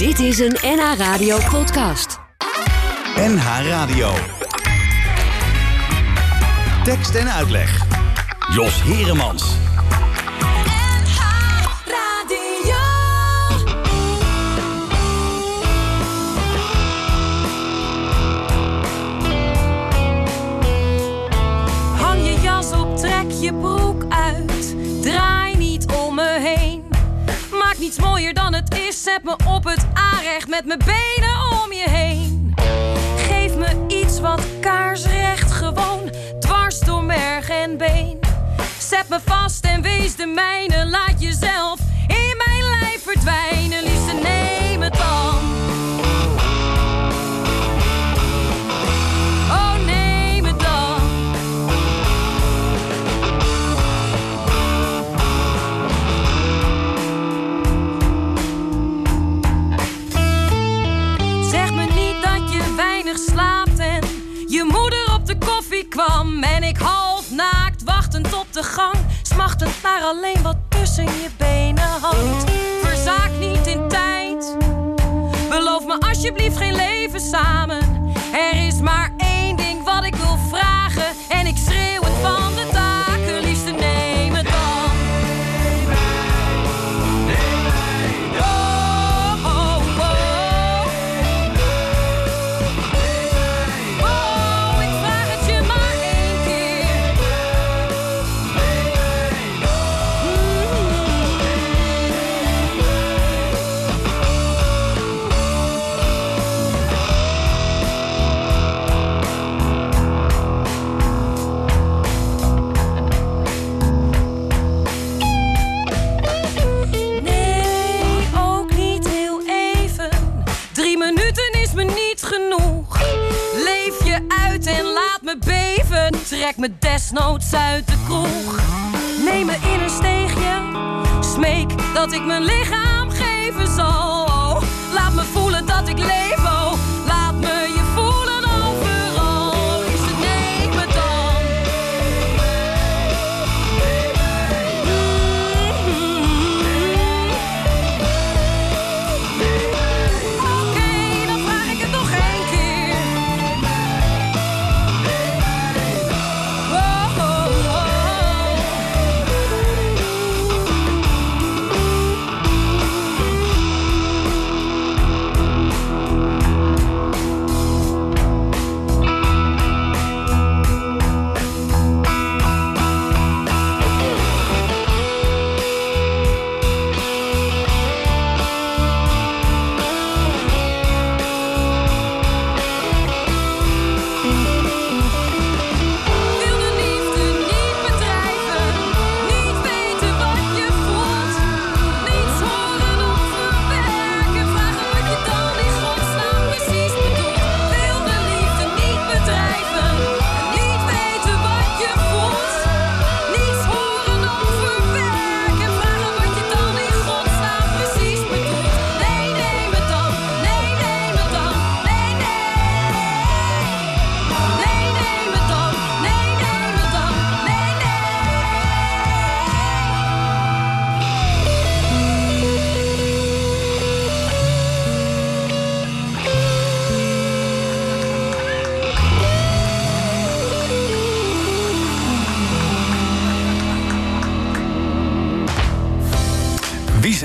Dit is een NH Radio podcast. NH Radio. Tekst en uitleg. Jos Heremans. Hang je jas op, trek je broek uit. Draai niet om me heen. Maak niets mooier dan het is. Zet me op het aanrecht met mijn benen om je heen. Geef me iets wat kaarsrecht gewoon. Dwars door merg en been. Zet me vast en wees de mijne. Laat jezelf in mijn lijf verdwijnen. Liefste, neem het dan. De gang, smachtend naar alleen wat tussen je benen hangt. Verzaak niet in tijd. Beloof me alsjeblieft geen leven samen. Desnoods uit de kroeg. Neem me in een steegje. Smeek dat ik mijn lichaam geven zal.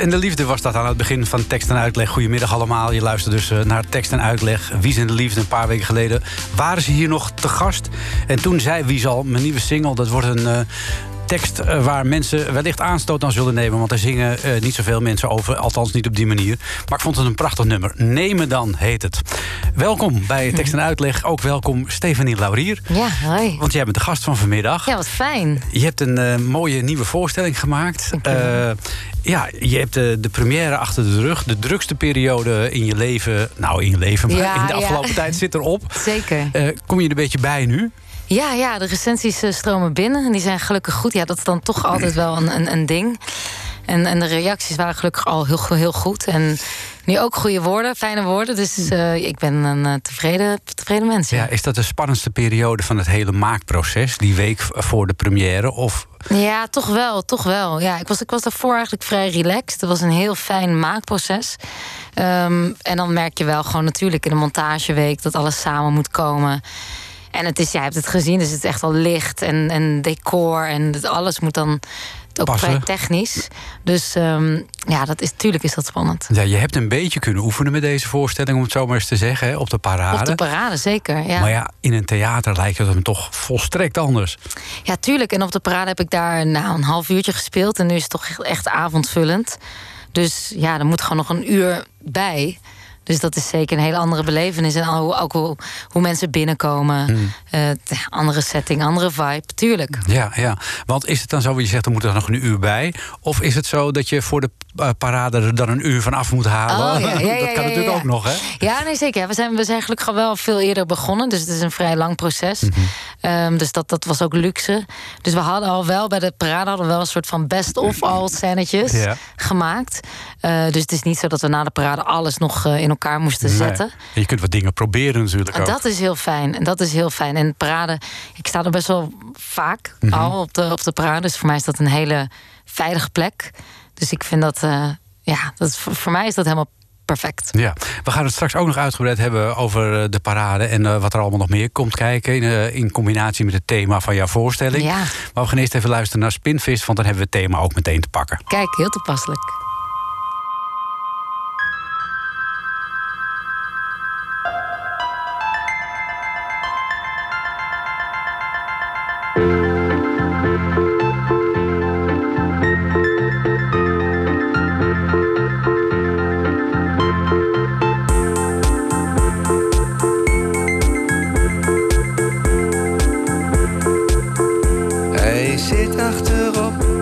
En de Liefde was dat aan het begin van tekst en uitleg. Goedemiddag allemaal. Je luistert dus eh, naar tekst en uitleg. Wies en de Liefde, een paar weken geleden waren ze hier nog te gast. En toen zei Wies al, mijn nieuwe single, dat wordt een... tekst eh, waar mensen wellicht aanstoot aan zullen nemen. Want daar zingen eh, niet zoveel mensen over. Althans niet op die manier. Maar ik vond het een prachtig nummer. Nemen dan heet het. Welkom bij Tekst en Uitleg. Ook welkom Stefanie Laurier. Ja, hoi. Want jij bent de gast van vanmiddag. Ja, wat fijn. Je hebt een eh, mooie nieuwe voorstelling gemaakt. Eh, ja, je hebt de, de première achter de rug. De drukste periode in je leven. Nou, in je leven, maar Ja, in de ja. afgelopen tijd zit erop. Zeker. Kom je er een beetje bij nu? Ja, ja, de recensies eh, stromen binnen. En die zijn gelukkig goed. Ja, dat is dan toch altijd wel een, een, een ding. En, en de reacties waren gelukkig al heel, heel goed. En Nu ook goede woorden, fijne woorden. Dus eh, ik ben een eh, tevreden, tevreden mens. Ja, is dat de spannendste periode van het hele maakproces? Die week voor de première? Of Ja, toch wel, toch wel. Ja, ik was, ik was daarvoor eigenlijk vrij relaxed. Het was een heel fijn maakproces. Ehm, en dan merk je wel gewoon natuurlijk in de montageweek dat alles samen moet komen. En het is, jij hebt het gezien, dus het is echt al licht en, en decor en alles moet dan ook Passen. vrij technisch. Dus ehm, ja, dat is, tuurlijk is dat spannend. ja, je hebt een beetje kunnen oefenen met deze voorstelling, om het zo maar eens te zeggen, hè, op de parade. Op de parade, zeker. Ja. Maar ja, in een theater lijkt het hem toch volstrekt anders. Ja, tuurlijk. En op de parade heb ik daar nou, een half uurtje gespeeld. En nu is het toch echt avondvullend. Dus ja, er moet gewoon nog een uur bij. Dus dat is zeker een hele andere belevenis. En ook hoe, hoe mensen binnenkomen. Hmm. Eh, andere setting, andere vibe. Tuurlijk. Ja, ja. Want is het dan zo, wat je zegt, er moet er nog een uur bij? Of is het zo dat je voor de eh, parade er dan een uur van af moet halen? Oh, ja, ja, ja, dat kan natuurlijk ook nog, hè? Ja, nee, zeker. We, zijn, we zijn gelukkig al wel veel eerder begonnen. Dus het is een vrij lang proces. Mhm. Ehm, dus dat, dat was ook luxe. Dus we hadden al wel bij de parade hadden we wel een soort van best of all scènetjes gemaakt. Eh, dus het is niet zo dat we na de parade alles nog eh, in elkaar moesten Nee. zetten. En je kunt wat dingen proberen natuurlijk En ook. dat is heel fijn. En dat is heel fijn. En parade, ik sta er best wel vaak Mhm. al op de, op de parade. Dus voor mij is dat een hele veilige plek. Dus ik vind dat, eh, ja, dat is, voor mij is dat helemaal perfect. Ja, we gaan het straks ook nog uitgebreid hebben over eh, de parade en eh, wat er allemaal nog meer komt kijken. In, in combinatie met het thema van jouw voorstelling. Ja. Maar we gaan eerst even luisteren naar Spinvis, want dan hebben we het thema ook meteen te pakken. Kijk, heel toepasselijk. Zit achterop.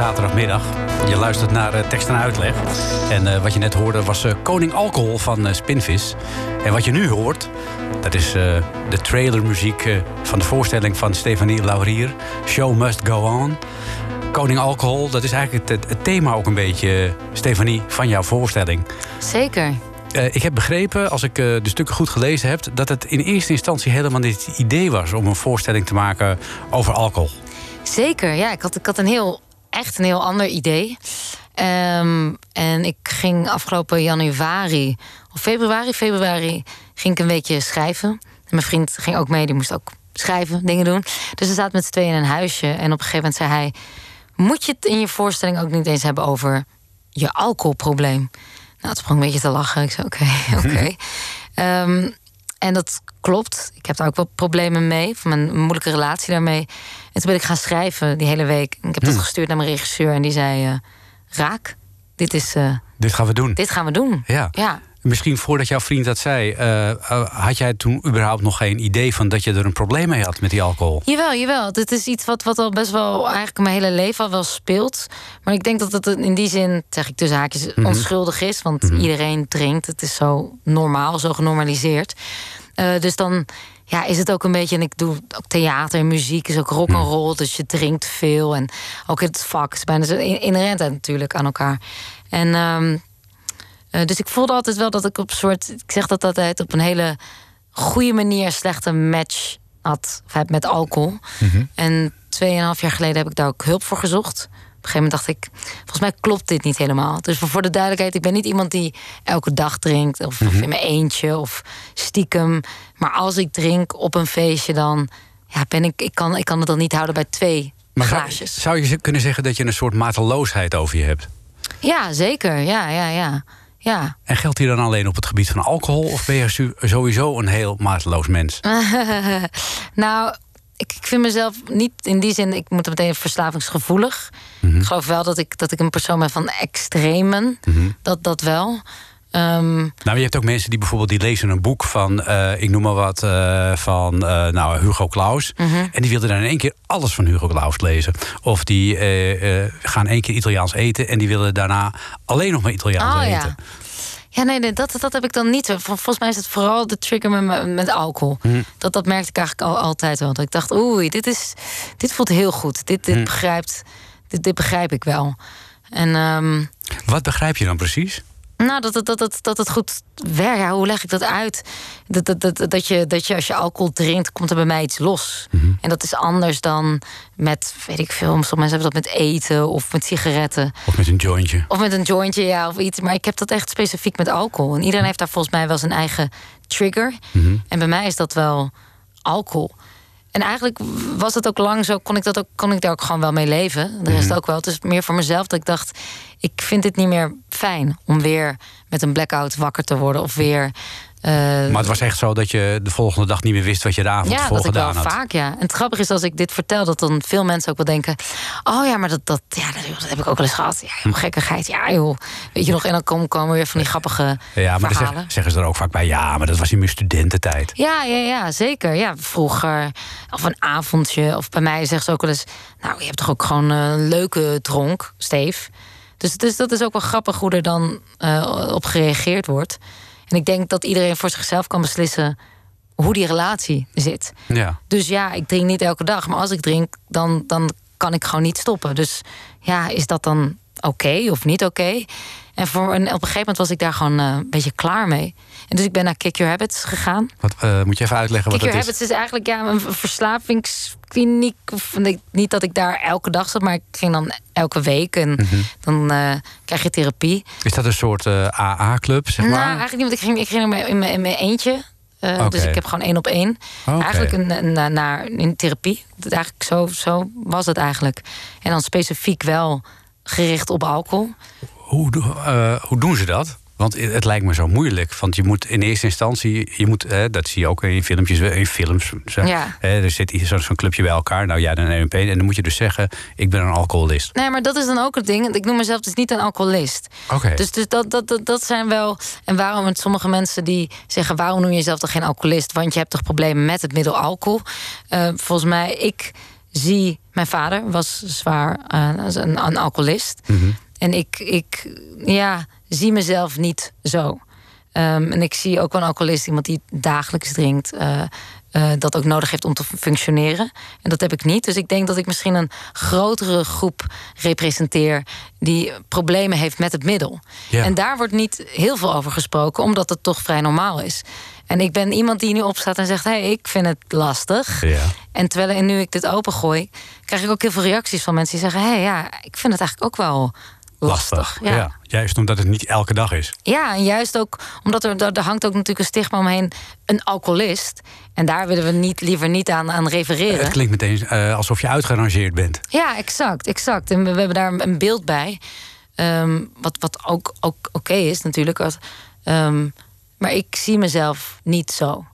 Zaterdagmiddag. Je luistert naar eh, tekst en uitleg. En eh, wat je net hoorde was eh, Koning Alcohol van Spinvis. En wat je nu hoort, dat is de trailermuziek van de voorstelling van Stefanie Laurier. Show Must Go On. Koning Alcohol, dat is eigenlijk het, het thema ook een beetje, Stefanie, van jouw voorstelling. Zeker. Ik heb begrepen, als ik de stukken goed gelezen heb... dat het in eerste instantie helemaal niet het idee was... om een voorstelling te maken over alcohol. Zeker, ja. Ik had, ik had een heel, echt een heel ander idee. Ehm, en ik ging afgelopen januari, of februari, februari, ging ik een weekje schrijven. En mijn vriend ging ook mee, die moest ook schrijven, dingen doen. Dus we zaten met z'n tweeën in een huisje. En op een gegeven moment zei hij... moet je het in je voorstelling ook niet eens hebben over je alcoholprobleem? Nou, het sprong een beetje te lachen. Ik zei, oké, oké. Ehm, en dat klopt. Ik heb daar ook wel problemen mee. Van mijn moeilijke relatie daarmee. En toen ben ik gaan schrijven die hele week. Ik heb dat gestuurd naar mijn regisseur. En die zei... eh, Raak, dit, is, eh, Dit gaan we doen. dit gaan we doen. Ja. ja. Misschien voordat jouw vriend dat zei, eh, had jij toen überhaupt nog geen idee van dat je er een probleem mee had met die alcohol? Jawel, jawel. Dit is iets wat, wat al best wel eigenlijk mijn hele leven al wel speelt. Maar ik denk dat het in die zin, zeg ik tussen haakjes, onschuldig is. Want iedereen drinkt. Het is zo normaal, zo genormaliseerd. Eh, dus dan ja, is het ook een beetje. En ik doe ook theater en muziek, is ook rock and roll. Dus je drinkt veel. En ook het vak is bijna inherent natuurlijk aan elkaar. En ehm, eh, dus ik voelde altijd wel dat ik op soort. Ik zeg dat altijd op een hele goede manier slechte match had of heb met alcohol. En tweeënhalf jaar geleden heb ik daar ook hulp voor gezocht. Op een gegeven moment dacht ik, volgens mij klopt dit niet helemaal. Dus voor- de duidelijkheid, ik ben niet iemand die elke dag drinkt. Of, of in mijn eentje, of stiekem. Maar als ik drink op een feestje, dan ja, ben ik, ik, kan, ik kan het dan niet houden bij twee Maar zou, glaasjes. zou je kunnen zeggen dat je een soort mateloosheid over je hebt? Ja, zeker. Ja, ja, ja. Ja. En geldt die dan alleen op het gebied van alcohol? Of ben je sowieso een heel mateloos mens? nou, ik, ik vind mezelf niet in die zin, ik moet meteen verslavingsgevoelig. Mhm. Ik geloof wel dat ik, dat ik een persoon ben van extremen. Mhm. Dat, dat wel. Ehm, Nou, je hebt ook mensen die bijvoorbeeld die lezen een boek van, eh, ik noem maar wat, eh, van eh, nou, Hugo Claus. Mhm. En die wilden dan in één keer alles van Hugo Claus lezen. Of die gaan één keer Italiaans eten en die willen daarna alleen nog maar Italiaans Oh, eten. ja. Ja, nee, nee dat, dat heb ik dan niet. Vol- Volgens mij is het vooral de trigger met, met- alcohol. Mhm. Dat, dat merkte ik eigenlijk al, altijd wel. Dat ik dacht, oei, dit, is, dit voelt heel goed. Dit, dit, begrijpt, dit, dit begrijp ik wel. En ehm, Wat begrijp je dan precies? Nou, dat, het- dat, dat, dat het goed werkt. Ja, hoe leg ik dat uit? Dat, dat, dat, dat, je, dat je als je alcohol drinkt, komt er bij mij iets los. En dat is anders dan met, weet ik veel, sommige mensen hebben dat met eten of met sigaretten. Of met een jointje? Of met een jointje, ja, of iets. Maar ik heb dat echt specifiek met alcohol. En iedereen heeft daar volgens mij wel zijn eigen trigger. En bij mij is dat wel alcohol. En eigenlijk was het ook lang zo, kon ik, dat ook, kon ik daar ook gewoon wel mee leven. De rest ook wel. Het is meer voor mezelf dat ik dacht, ik vind het niet meer fijn om weer met een blackout wakker te worden. Of weer. Eh, Maar het was echt zo dat je de volgende dag niet meer wist wat je de avond ja, ervoor dat gedaan had. vaak, ja. En het grappige is als ik dit vertel, dat dan veel mensen ook wel denken... oh ja, maar dat, dat, ja, dat heb ik ook wel eens gehad. Ja, joh, gekkigheid, ja joh. Weet je nog, en dan komen, komen weer van die grappige Ja, maar dan zeggen ze er ook vaak bij, ja, maar dat was in mijn studententijd. Ja, ja, ja, zeker. Ja, vroeger. Of een avondje. Of bij mij zeggen ze ook wel eens... nou, je hebt toch ook gewoon een leuke dronk, Steef. Dus, dus dat is ook wel grappig hoe er dan eh, op gereageerd wordt. En ik denk dat iedereen voor zichzelf kan beslissen... hoe die relatie zit. Ja. Dus ja, ik drink niet elke dag. Maar als ik drink, dan, dan kan ik gewoon niet stoppen. Dus ja, is dat dan oké of niet oké? En, voor, en op een gegeven moment was ik daar gewoon eh, een beetje klaar mee. En dus ik ben naar Kick Your Habits gegaan. Wat, eh, moet je even uitleggen Kick wat Your dat is? Habits is eigenlijk ja, een verslavingskliniek. Of, niet dat ik daar elke dag zat, maar ik ging dan elke week. En Mhm. dan eh, krijg je therapie. Is dat een soort eh, AA-club, zeg Nou, maar? eigenlijk niet, want ik ging, ik ging er in mijn, in mijn eentje. Dus ik heb gewoon één op één. Eigenlijk een, een, een- naar in therapie. Dat eigenlijk zo, zo was het eigenlijk. En dan specifiek wel gericht op alcohol. Hoe, hoe doen ze dat? Want het het lijkt me zo moeilijk. Want je moet in eerste instantie, je moet, dat zie je ook in filmpjes, in films. Ja. er zit zo- zo'n clubje bij elkaar. Nou ja, dan een EMP. En dan moet je dus zeggen, ik ben een alcoholist. Nee, maar dat is dan ook het ding. Ik noem mezelf dus niet een alcoholist. Oké. Dus, dus dat, dat, dat, dat zijn wel. En waarom met sommige mensen die zeggen: waarom noem je jezelf toch geen alcoholist? Want je hebt toch problemen met het middel alcohol? Eh, volgens mij, ik zie... Mijn vader was zwaar eh, een, een alcoholist. En ik, ik ja, zie mezelf niet zo. Ehm, en ik zie ook wel een alcoholist, iemand die dagelijks drinkt... eh, eh, dat ook nodig heeft om te functioneren. En dat heb ik niet. Dus ik denk dat ik misschien een grotere groep representeer... die problemen heeft met het middel. Ja. En daar wordt niet heel veel over gesproken... omdat het toch vrij normaal is. En ik ben iemand die nu opstaat en zegt... hé, hey, ik vind het lastig. Ja. En terwijl en nu ik dit opengooi... krijg ik ook heel veel reacties van mensen die zeggen... hé, hey, ja, ik vind het eigenlijk ook wel lastig. Ja. Juist omdat het niet elke dag is. Ja, en juist ook omdat er, er hangt ook natuurlijk een stigma omheen. Een alcoholist. En daar willen we niet, liever niet aan, aan refereren. Het klinkt meteen eh, alsof je uitgerangeerd bent. Ja, exact, exact. En we, we hebben daar een beeld bij. ehm, wat, wat ook, ook oké is natuurlijk. Wat, ehm, maar ik zie mezelf niet zo.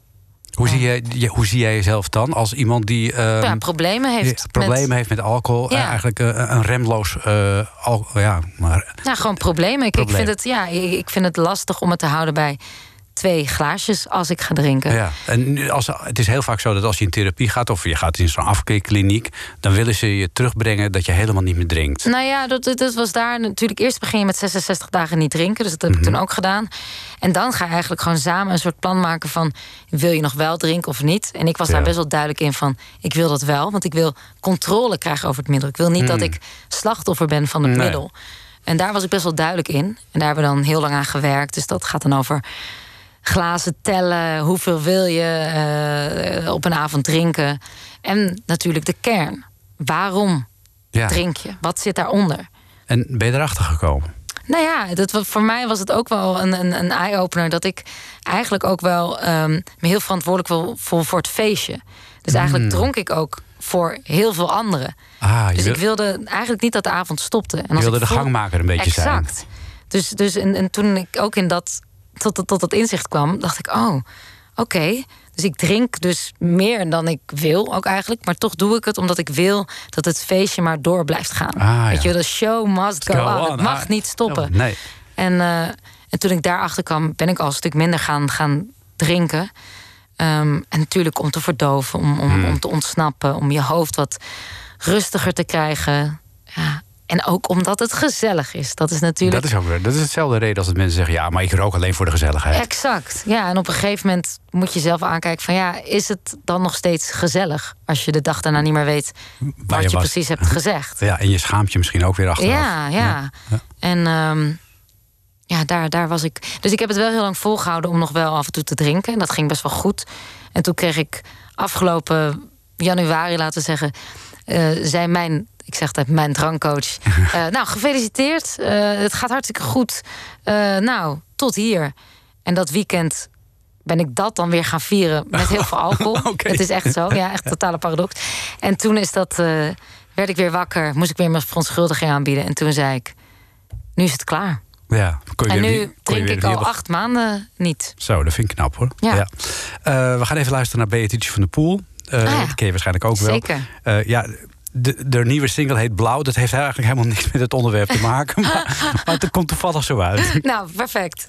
Hoe, zie jij, je- hoe zie jij jezelf dan als iemand die ehm, ja, problemen heeft. die problemen met, heeft met alcohol? Ja. eh, eigenlijk eh, een remloos eh, al, ja, maar Ja, gewoon problemen. Ik, ik, vind het, ja, ik vind het lastig om het te houden bij twee glaasjes als ik ga drinken. Ja, en als, het is heel vaak zo dat als je in therapie gaat of je gaat in zo'n afkeerkliniek, dan willen ze je terugbrengen dat je helemaal niet meer drinkt. Nou ja, dat, dat, was daar natuurlijk. Eerst begin je met 66 dagen niet drinken. Dus dat heb ik toen ook gedaan. En dan ga je eigenlijk gewoon samen een soort plan maken van... wil je nog wel drinken of niet? En ik was daar best wel duidelijk in van... ik wil dat wel, want ik wil controle krijgen over het middel. Ik wil niet dat ik slachtoffer ben van het Nee. middel. En daar was ik best wel duidelijk in. En daar hebben we dan heel lang aan gewerkt. Dus dat gaat dan over glazen tellen. Hoeveel wil je eh, op een avond drinken? En natuurlijk de kern. Waarom Ja. drink je? Wat zit daaronder? En ben je erachter gekomen? Nou ja, dat, voor mij was het ook wel een, een, een eye-opener... dat ik eigenlijk ook wel ehm, me heel verantwoordelijk wil voor, voor het feestje. Dus eigenlijk dronk ik ook voor heel veel anderen. Ah, je Dus wil- ik wilde eigenlijk niet dat de avond stopte. En als wilde ik de voel- gangmaker een beetje zijn. exact. Dus, dus en, en toen ik ook in dat, tot, tot, tot dat inzicht kwam, dacht ik: oh, oké. Dus ik drink dus meer dan ik wil ook eigenlijk. Maar toch doe ik het omdat ik wil dat het feestje maar door blijft gaan. Ah, Weet ja. je, de show must go, Go on. on. Het mag Ah, niet stoppen. oh, nee. En, eh, en toen ik daarachter kwam, ben ik al een stuk minder gaan, gaan drinken. Ehm, en natuurlijk om te verdoven, om, om, Hmm. om te ontsnappen, om je hoofd wat rustiger te krijgen. Ja. En ook omdat het gezellig is. Dat is natuurlijk. Dat is ook. Dat is hetzelfde reden als dat mensen zeggen: ja, maar ik rook alleen voor de gezelligheid. Exact. Ja, en op een gegeven moment moet je zelf aankijken van ja, is het dan nog steeds gezellig als je de dag daarna niet meer weet wat je precies hebt gezegd. Ja, en je schaamt je misschien ook weer achteraf. Ja, ja. En ehm, ja, daar, daar was ik. Dus ik heb het wel heel lang volgehouden om nog wel af en toe te drinken. En dat ging best wel goed. En toen kreeg ik afgelopen januari, laten we zeggen, eh zei mijn. Ik zeg dat mijn drankcoach. eh, nou, gefeliciteerd. Eh, het gaat hartstikke goed. Eh, nou, tot hier. En dat weekend ben ik dat dan weer gaan vieren met heel veel alcohol. Het is echt zo. Ja, echt totale paradox. En toen is dat, werd ik weer wakker. Moest ik weer mijn verontschuldiging aanbieden. En toen zei ik, nu is het klaar. Ja, kon je En nu kon drink ik al acht maanden niet. Zo, dat vind ik knap hoor. Ja. We gaan even luisteren naar Beatrice van der Poel. Ah ja. Dat ken je waarschijnlijk ook wel. Zeker. Ja, de, de nieuwe single heet Blauw. Dat heeft eigenlijk helemaal niks met het onderwerp te maken. maar, maar het komt toevallig zo uit. Nou, perfect.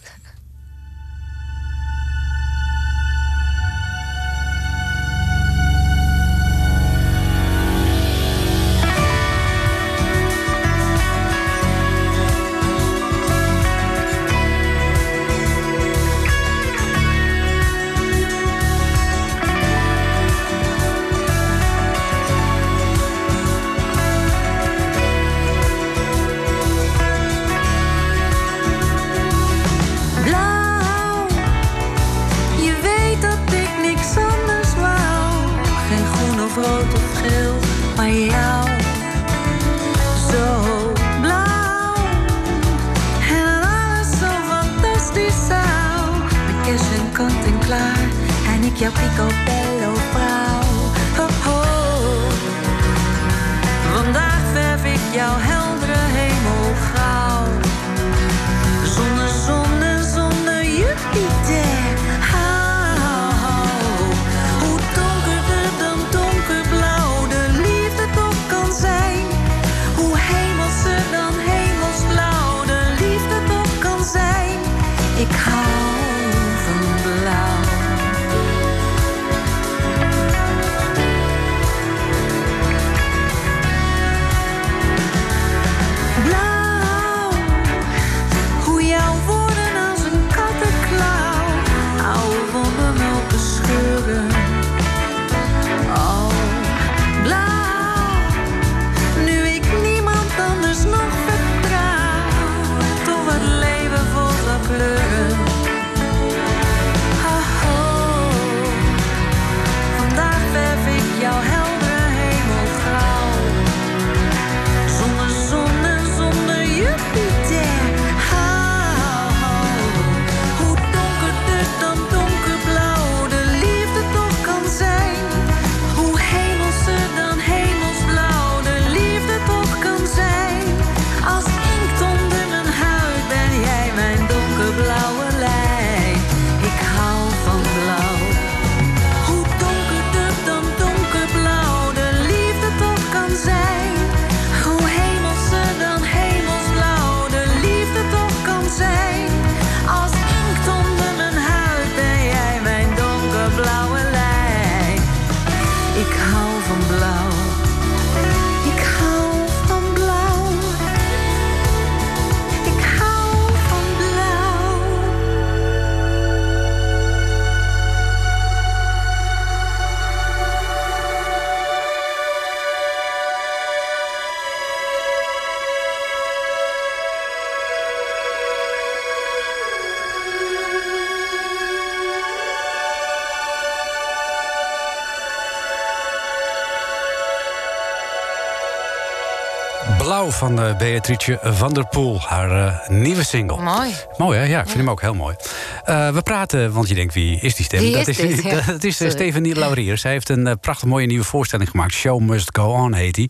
Van eh, Beatrice van der Poel. Haar eh, nieuwe single. Mooi. Mooi hè? Ja, ik vind hem ook heel mooi. Eh, we praten, want je denkt, wie is die stem? Wie dat is dit? Dat is. Stefanie Laurier. Zij heeft een prachtig mooie nieuwe voorstelling gemaakt. Show Must Go On heet die.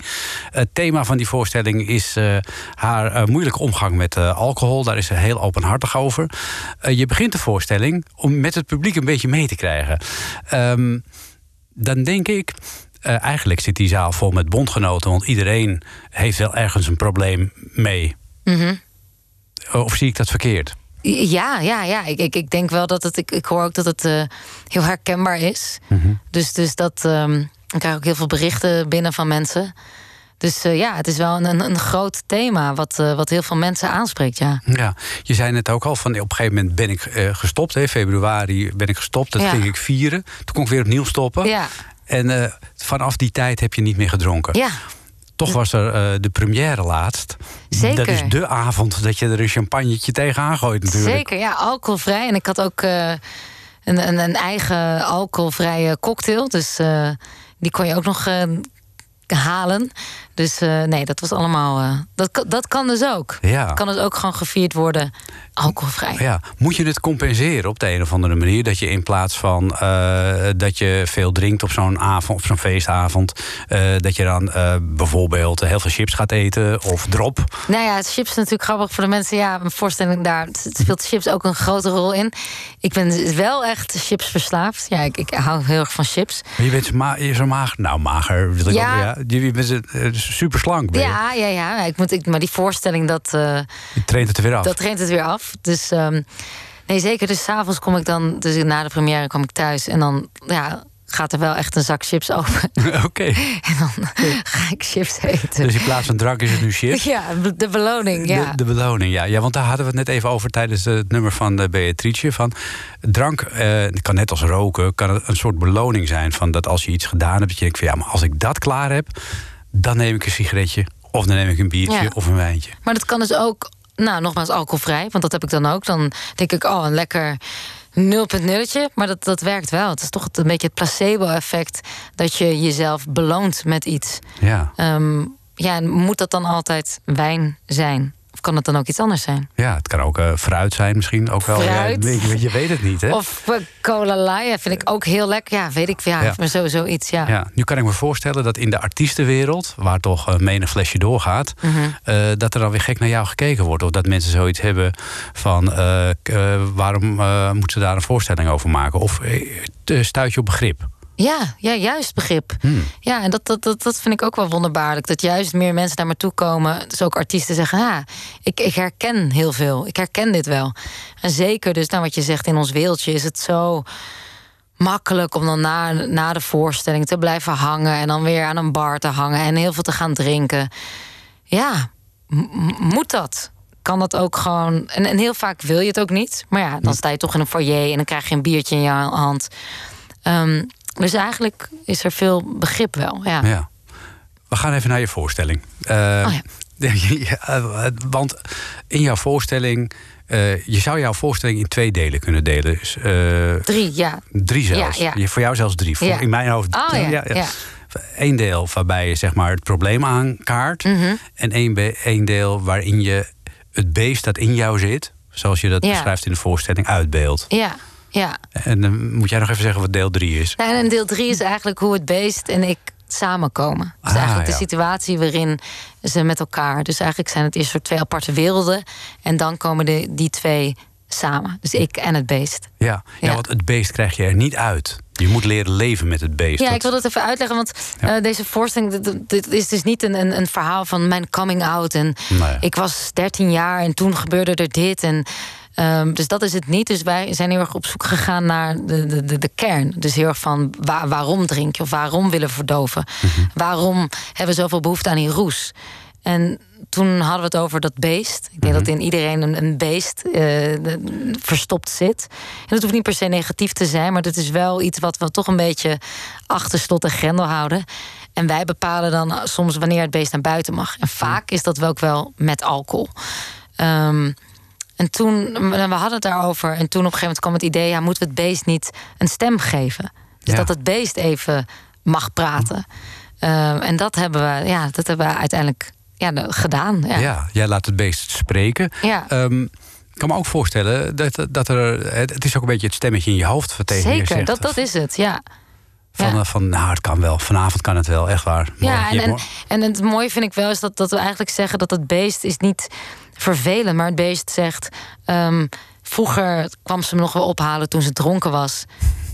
Het thema van die voorstelling is haar moeilijke omgang met alcohol. Daar is ze heel openhartig over. Je begint de voorstelling om met het publiek een beetje mee te krijgen. Ehm, dan denk ik, eh, eigenlijk zit die zaal vol met bondgenoten, want iedereen heeft wel ergens een probleem mee. Mhm. Of zie ik dat verkeerd? Ja, ja, ja. Ik, ik, ik denk wel dat het. Ik, ik hoor ook dat het eh, heel herkenbaar is. Dus, dus dat. ehm, ik krijg ook heel veel berichten binnen van mensen. Dus eh, ja, het is wel een, een groot thema wat, eh, wat heel veel mensen aanspreekt. Ja. Ja, je zei net ook al van op een gegeven moment ben ik eh, gestopt. Hè, februari ben ik gestopt. Dat Ja. ging ik vieren. Toen kon ik weer opnieuw stoppen. Ja, En eh, vanaf die tijd heb je niet meer gedronken. ja. Toch was er eh, de première laatst. Zeker. Dat is de avond dat je er een champagnetje tegenaan gooit natuurlijk. Zeker, ja, alcoholvrij. En ik had ook eh, een, een, een eigen alcoholvrije cocktail. Dus die kon je ook nog halen. Dus eh, nee, dat was allemaal. eh, dat, kan- dat kan dus ook. Ja. Kan dus ook gewoon gevierd worden alcoholvrij. Ja, moet je het compenseren op de een of andere manier? Dat je in plaats van eh, dat je veel drinkt op zo'n avond, op zo'n feestavond, dat je dan bijvoorbeeld heel veel chips gaat eten of drop. Nou ja, chips is natuurlijk grappig voor de mensen. Ja, een voorstelling daar speelt chips ook een grote rol in. Ik ben wel echt chips verslaafd. Ja, ik, ik hou heel erg van chips. Maar je bent zo, ma je zo mager. Nou, mager. Wil ik Ja. ook, ja. Je, je bent uh, super slank. Ben je. Ja, ja, ja. Ik moet, ik, maar die voorstelling, dat, eh, Je traint het er weer af. dat traint het weer af. Dus ehm, nee, zeker. Dus s'avonds kom ik dan, dus na de première kom ik thuis. En dan ja, gaat er wel echt een zak chips open. Oké. En dan ga ik chips eten. Dus in plaats van drank is het nu chips. Ja, de beloning, ja. De, de beloning, ja. ja. Want daar hadden we het net even over tijdens het nummer van de Beatrice. Van drank eh, kan net als roken, kan een soort beloning zijn. Van dat als je iets gedaan hebt, dat je denkt van ja, maar als ik dat klaar heb, dan neem ik een sigaretje. Of dan neem ik een biertje Ja. of een wijntje. Maar dat kan dus ook, nou, nogmaals alcoholvrij. Want dat heb ik dan ook. Dan denk ik, oh, een lekker 0.0'tje. Maar dat, dat werkt wel. Het is toch een beetje het placebo-effect... dat je jezelf beloont met iets. Ja, Ehm, ja, en moet dat dan altijd wijn zijn? Kan het dan ook iets anders zijn? ja het kan ook eh, fruit zijn misschien. Ook wel. Fruit. Ja, je, je weet het niet, hè? Of eh, cola vind ik ook heel lekker. Ja, weet ik. Ja, Ja. maar sowieso iets, ja. Ja, nu kan ik me voorstellen dat in de artiestenwereld, waar toch een menig flesje doorgaat, Mhm. dat er dan weer gek naar jou gekeken wordt. Of dat mensen zoiets hebben van waarom moeten ze daar een voorstelling over maken? Of stuit je op begrip? Ja, ja, juist begrip. Hmm. Ja, en dat, dat, dat, dat vind ik ook wel wonderbaarlijk. Dat juist meer mensen naar me toe komen. Dus ook artiesten zeggen, ja, ik, ik herken heel veel. Ik herken dit wel. En zeker dus, nou wat je zegt, in ons wereldje is het zo makkelijk om dan na, na de voorstelling te blijven hangen... en dan weer aan een bar te hangen en heel veel te gaan drinken. Ja, moet dat? Kan dat ook gewoon... En, en heel vaak wil je het ook niet. Maar ja, dan sta je toch in een foyer... en dan krijg je een biertje in je hand. Ehm, dus eigenlijk is er veel begrip wel, ja. Ja. We gaan even naar je voorstelling. Eh, Oh ja. want in jouw voorstelling, eh, je zou jouw voorstelling in twee delen kunnen delen. Dus, eh, Drie, ja. Drie zelfs. Ja, Voor jou zelfs drie. Voor. In mijn hoofd. Oh, ja, ja. Eén deel waarbij je zeg maar, het probleem aankaart. Mhm. En één, één deel waarin je het beest dat in jou zit, zoals je dat beschrijft in de voorstelling, uitbeeldt. Ja, ja. En dan moet jij nog even zeggen wat deel drie is. Nou, en deel drie is eigenlijk hoe het beest en ik samenkomen. Dus Ah, eigenlijk ja. de situatie waarin ze met elkaar... Dus eigenlijk zijn het eerst soort twee aparte werelden... en dan komen de, die twee samen. Dus ik en het beest. Ja. Ja, Ja. want het beest krijg je er niet uit. Je moet leren leven met het beest. Ja, Dat- ik wil dat even uitleggen, want Ja. eh, deze voorstelling... dit, dit is dus niet een, een, een verhaal van mijn coming out. En Nee. ik was 13 jaar en toen gebeurde er dit. En, ehm, dus dat is het niet. Dus wij zijn heel erg op zoek gegaan naar de, de, de, de kern. Dus heel erg van waar- waarom drink je of waarom willen we verdoven? Waarom hebben we zoveel behoefte aan die roes? En toen hadden we het over dat beest. Ik denk dat in iedereen een, een beest eh, de- verstopt zit. En dat hoeft niet per se negatief te zijn, maar dat is wel iets wat we toch een beetje achter slot en grendel houden. En wij bepalen dan soms wanneer het beest naar buiten mag. En vaak is dat ook wel met alcohol. Ehm, en toen, we hadden het daarover. En toen op een gegeven moment kwam het idee: ja, moeten we het beest niet een stem geven? Dus Ja. dat het beest even mag praten. Ehm, en dat hebben we, ja, dat hebben we uiteindelijk ja, gedaan. Ja. Ja. jij laat het beest spreken. Ja. Ehm, ik kan me ook voorstellen dat, dat er. Het is ook een beetje het stemmetje in je hoofd je Zeker, zegt. dat, dat is het, ja. Van, ja. eh, van, nou, het kan wel. Vanavond kan het wel, echt waar. Ja, en, en, en het mooie vind ik wel is dat, dat we eigenlijk zeggen dat het beest is niet vervelend, maar het beest zegt: ehm, vroeger kwam ze me nog wel ophalen toen ze dronken was.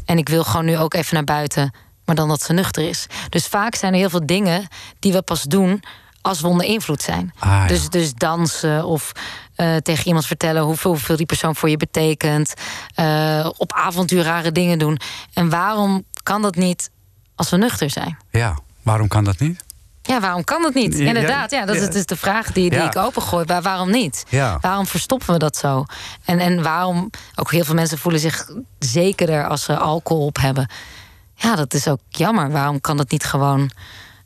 En ik wil gewoon nu ook even naar buiten, maar dan dat ze nuchter is. Dus vaak zijn er heel veel dingen die we pas doen als we onder invloed zijn. Ah, ja. dus, dus dansen of eh, tegen iemand vertellen hoeveel, hoeveel die persoon voor je betekent. eh, op avontuur rare dingen doen. En waarom kan dat niet als we nuchter zijn? Ja, waarom kan dat niet? Ja, waarom kan dat niet? Inderdaad, ja, dat is de vraag die, die Ja. ik opengooi. Waar, waarom niet? Ja. Waarom verstoppen we dat zo? En, en waarom, ook heel veel mensen voelen zich zekerder als ze alcohol op hebben. Ja, dat is ook jammer. Waarom kan dat niet gewoon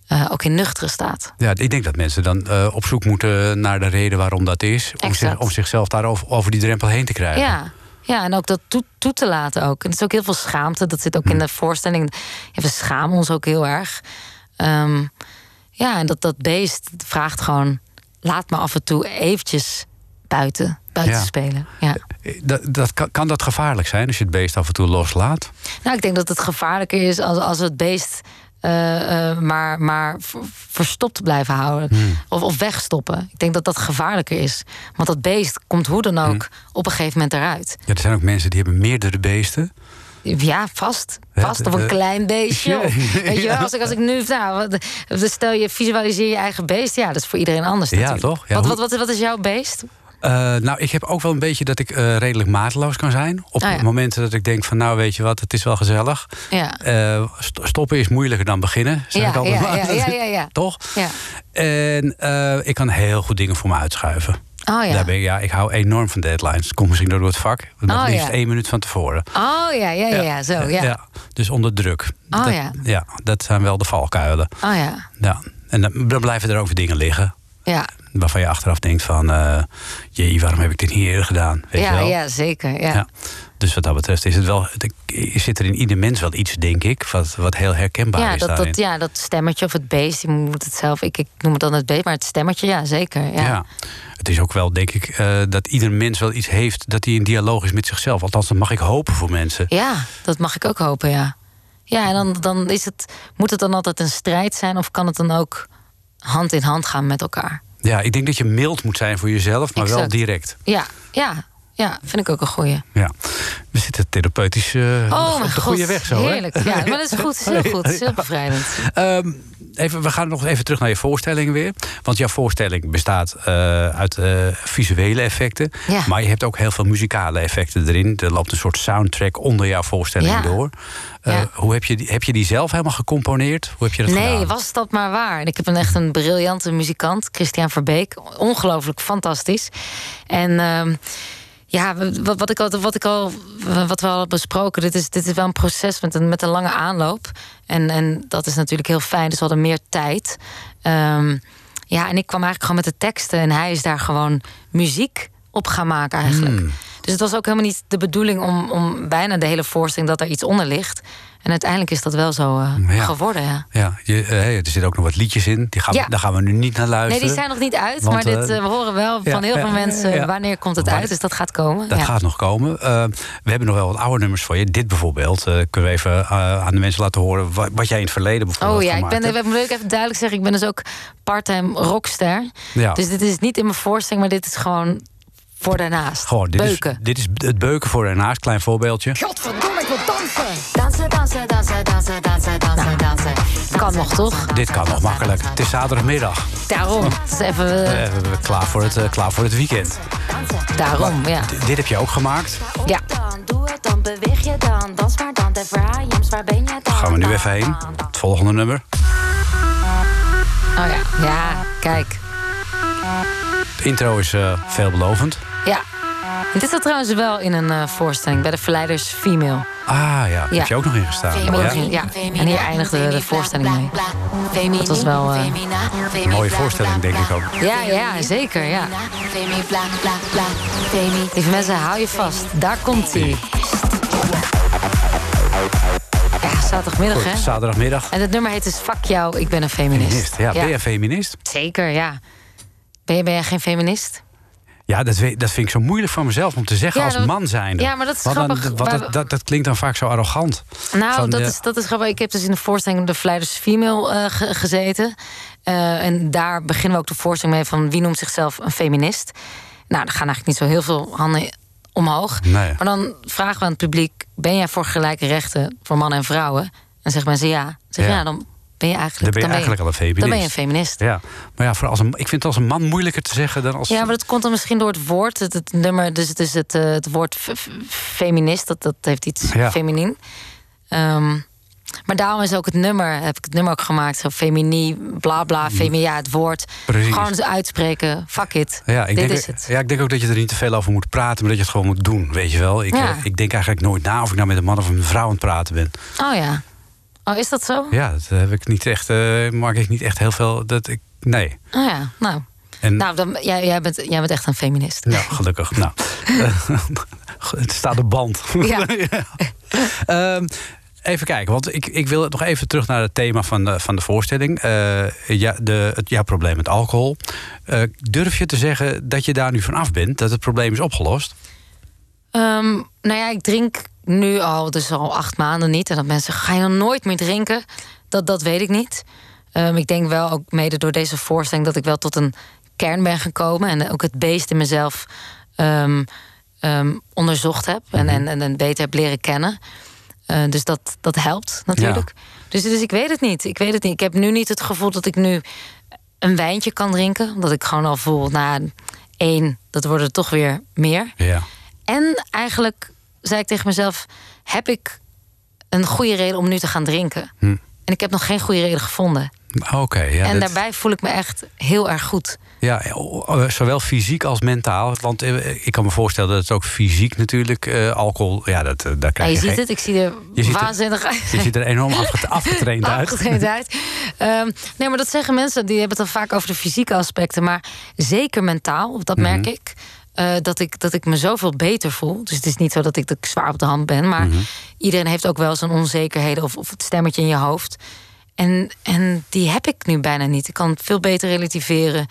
eh, ook in nuchtere staat? Ja, ik denk dat mensen dan eh, op zoek moeten naar de reden waarom dat is. Om, zich, om zichzelf daarover over die drempel heen te krijgen. Ja. Ja, en ook dat toe, toe te laten ook. En het is ook heel veel schaamte. Dat zit ook in de voorstelling. Ja, we schamen ons ook heel erg. Ehm, ja, en dat, dat beest vraagt gewoon... laat me af en toe eventjes buiten, buiten Ja. spelen. Ja. Dat, dat kan, kan dat gevaarlijk zijn als je het beest af en toe loslaat? Nou, ik denk dat het gevaarlijker is als, als het beest eh, eh, maar, maar ver- verstopt blijven houden. Hmm. Of, of wegstoppen. Ik denk dat dat gevaarlijker is. Want dat beest komt hoe dan ook Hmm. op een gegeven moment eruit. Ja, er zijn ook mensen die hebben meerdere beesten. Ja, vast. Vast. Of de- een klein beestje. Weet je wel, als ik, als ik nu... Nou, wat- dus stel je, visualiseer je eigen beest. Ja, dat is voor iedereen anders Ja, natuurlijk. toch? Ja, wat, hoe- wat, wat, wat is jouw beest? Eh, nou, ik heb ook wel een beetje dat ik eh, redelijk mateloos kan zijn. Op Ah, ja. momenten dat ik denk van, nou weet je wat, het is wel gezellig. Ja. Eh, st- stoppen is moeilijker dan beginnen, zeg Ja, ik altijd ja, ja. Toch? Ja. En ik kan heel goed dingen voor me uitschuiven. Oh ja. Daar ben ik, ja, ik hou enorm van deadlines. Komt misschien door het vak. Nog Oh, liefst ja. één minuut van tevoren. Oh ja, ja, ja, ja, zo. Ja. Dus onder druk. Oh, dat, ja. ja, dat zijn wel de valkuilen. Oh ja. Ja. En dan, dan blijven er ook weer dingen liggen. Ja, Waarvan je achteraf denkt van... eh jee, waarom heb ik dit niet eerder gedaan? Weet je ja, wel? ja zeker. Ja. Ja. Dus wat dat betreft is het wel, zit er in ieder mens wel iets, denk ik, wat, wat heel herkenbaar Ja is dat, daarin. dat, ja, dat stemmetje of het beest, je moet het zelf, ik, ik noem het dan het beest, maar het stemmetje, ja, zeker. Ja. ja. Het is ook wel, denk ik, eh, dat ieder mens wel iets heeft dat hij in dialoog is met zichzelf. Althans, dat mag ik hopen voor mensen. Ja, dat mag ik ook hopen, ja. Ja, en dan, dan is het, moet het dan altijd een strijd zijn of kan het dan ook hand in hand gaan met elkaar? Ja, ik denk dat je mild moet zijn voor jezelf, maar wel direct. Ja, ja, ja, vind ik ook een goeie. Ja. We zitten therapeutisch eh, Oh op de god, goede weg zo, hè? heerlijk. Ja, maar dat is goed, het is heel goed, is heel bevrijdend. Ehm, even, we gaan nog even terug naar je voorstelling weer. Want jouw voorstelling bestaat eh, uit eh, visuele effecten. Ja. Maar je hebt ook heel veel muzikale effecten erin. Er loopt een soort soundtrack onder jouw voorstelling Ja. door. Ja. hoe heb, je die, heb je die zelf helemaal gecomponeerd? Hoe heb je dat Nee, gedaan? was dat maar waar. Ik heb een echt een briljante muzikant, Christian Verbeek. Ongelooflijk fantastisch. En ehm, ja, wat, wat, ik al, wat, ik al, wat we al hebben besproken, dit is, dit is wel een proces met een, met een lange aanloop. En, en dat is natuurlijk heel fijn, dus we hadden meer tijd. Ehm, ja, en ik kwam eigenlijk gewoon met de teksten en hij is daar gewoon muziek op gaan maken eigenlijk. Hmm. Dus het was ook helemaal niet de bedoeling om, om bijna de hele voorstelling dat er iets onder ligt. En uiteindelijk is dat wel zo eh, Ja. geworden, ja. Ja, je, eh, er zitten ook nog wat liedjes in. Die gaan, we-. Daar gaan we nu niet naar Nee, luisteren. die zijn nog niet uit. Want, maar dit, eh, we horen wel van heel veel mensen wanneer komt het uit. Dus dat gaat komen. Dat gaat nog komen. We hebben nog wel wat oude nummers voor je. Dit bijvoorbeeld. kunnen we even aan de mensen laten horen wat, wat jij in het verleden bijvoorbeeld Oh ja, ik ben, hebt. ik moet ook even duidelijk zeggen, ik ben dus ook part-time rockster. Ja. Dus dit is niet in mijn voorstelling, maar dit is gewoon voor daarnaast. Gewoon, dit Beuken. is, dit is het beuken voor ernaast. Klein voorbeeldje. Godverdomme, ik wil dansen. Dansen, dansen, dansen, dansen, dansen, dansen, dansen. Kan nog, toch? Dit kan nog makkelijk. Het is zaterdagmiddag. Daarom. Het is even, eh, Eh, we zijn klaar voor het, eh, klaar voor het weekend. daarom, ja. Dit heb je ook gemaakt. Ja. Dan doe het, dan beweeg je dan. Dans maar dan, de waar ben je dan? Gaan we nu even heen. Het volgende nummer. Oh ja. Ja, kijk. De intro is eh, veelbelovend. Ja. En dit zat trouwens wel in een eh, voorstelling bij de Verleiders Female. Ah ja, daar Ja. heb je ook nog in gestaan. Ja. ja. En hier eindigde de voorstelling mee. Dat was wel, eh, Een mooie voorstelling, denk ik ook. Ja, ja, zeker, ja. Lieve mensen, hou je vast. Daar komt hij. Ja, zaterdagmiddag, hè? Zaterdagmiddag. En het nummer heet dus Fuck jou, ik ben een feminist. Feminist. Ja, ben je feminist? Zeker, ja. Ben, je, ben jij geen feminist? Ja, dat, dat vind ik zo moeilijk van mezelf om te zeggen Ja, als man zijnde. Ja, maar dat is Want grappig. dat, dat, dat klinkt dan vaak zo arrogant. Nou, Van, dat, ja. is, dat is grappig. Ik heb dus in de voorstelling De Vleiders Female eh, ge- gezeten. Eh, en daar beginnen we ook de voorstelling mee van wie noemt zichzelf een feminist. Nou, er gaan eigenlijk niet zo heel veel handen omhoog. Nee. Maar dan vragen we aan het publiek: ben jij voor gelijke rechten voor mannen en vrouwen? En zeggen mensen ja. Dan Zeg ja, dan ben je eigenlijk, Dan ben je eigenlijk al een feminist. Dan ben je een feminist. Ja, maar ja, voor als een, ik vind het als een man moeilijker te zeggen dan als. Ja, maar dat komt dan misschien door het woord. Het, het nummer, dus het is het, eh, het woord feminist. Dat, dat heeft iets Ja. feminien. Ehm, maar daarom is ook het nummer, heb ik het nummer ook gemaakt. Zo feminie, bla bla, femi, ja, het woord. Precies. Gewoon eens uitspreken, fuck it. Ja ik, Dit denk, is het. ja, ik denk ook dat je er niet te veel over moet praten, maar dat je het gewoon moet doen, weet je wel. Ik, Ja. eh, ik denk eigenlijk nooit na of ik nou met een man of een vrouw aan het praten ben. Oh ja. Oh, is dat zo? Ja, dat heb ik niet echt, eh maak ik niet echt heel veel. Dat ik, nee. Oh ja, nou. En, Nou, dan, jij, jij, bent, jij bent echt een feminist. nou, gelukkig. nou, het staat op band. Ja. Ehm, even kijken, want ik, ik wil nog even terug naar het thema van de, van de voorstelling. Eh, ja, de, het, jouw probleem met alcohol. Eh, durf je te zeggen dat je daar nu van af bent? Dat het probleem is opgelost? Ehm, nou ja, ik drink nu al, dus al acht maanden niet. En dat mensen zeggen, ga je dan nooit meer drinken? Dat, dat weet ik niet. Ehm, ik denk wel, ook mede door deze voorstelling... dat ik wel tot een kern ben gekomen. En ook het beest in mezelf ehm, onderzocht heb. En, en, en, en beter heb leren kennen. Eh, dus dat, dat helpt natuurlijk. Dus, dus ik weet het niet. Ik weet het niet. Ik heb nu niet het gevoel dat ik nu een wijntje kan drinken. Omdat ik gewoon al voel, na één, dat worden er toch weer meer. Ja. En eigenlijk zei ik tegen mezelf: heb ik een goede reden om nu te gaan drinken? Hm. En ik heb nog geen goede reden gevonden. Oké, ja. en dat- daarbij voel ik me echt heel erg goed. Ja, eh, zowel fysiek als mentaal. Want eh, ik kan me voorstellen dat het ook fysiek natuurlijk... eh, alcohol, ja, dat, eh, daar Ja, krijg je je, ziet geen- het, ik zie er Je ziet waanzinnig uit. Je ziet er enorm afget- afgetraind uit. Afgetraind uit. Ehm, nee, maar dat zeggen mensen, die hebben het dan vaak over de fysieke aspecten. Maar zeker mentaal, dat Mhm. merk ik. Eh, dat ik, dat ik me zoveel beter voel. Dus het is niet zo dat ik, dat ik zwaar op de hand ben. Maar Mhm. iedereen heeft ook wel zijn onzekerheden of, of het stemmetje in je hoofd. En, en die heb ik nu bijna niet. Ik kan het veel beter relativeren.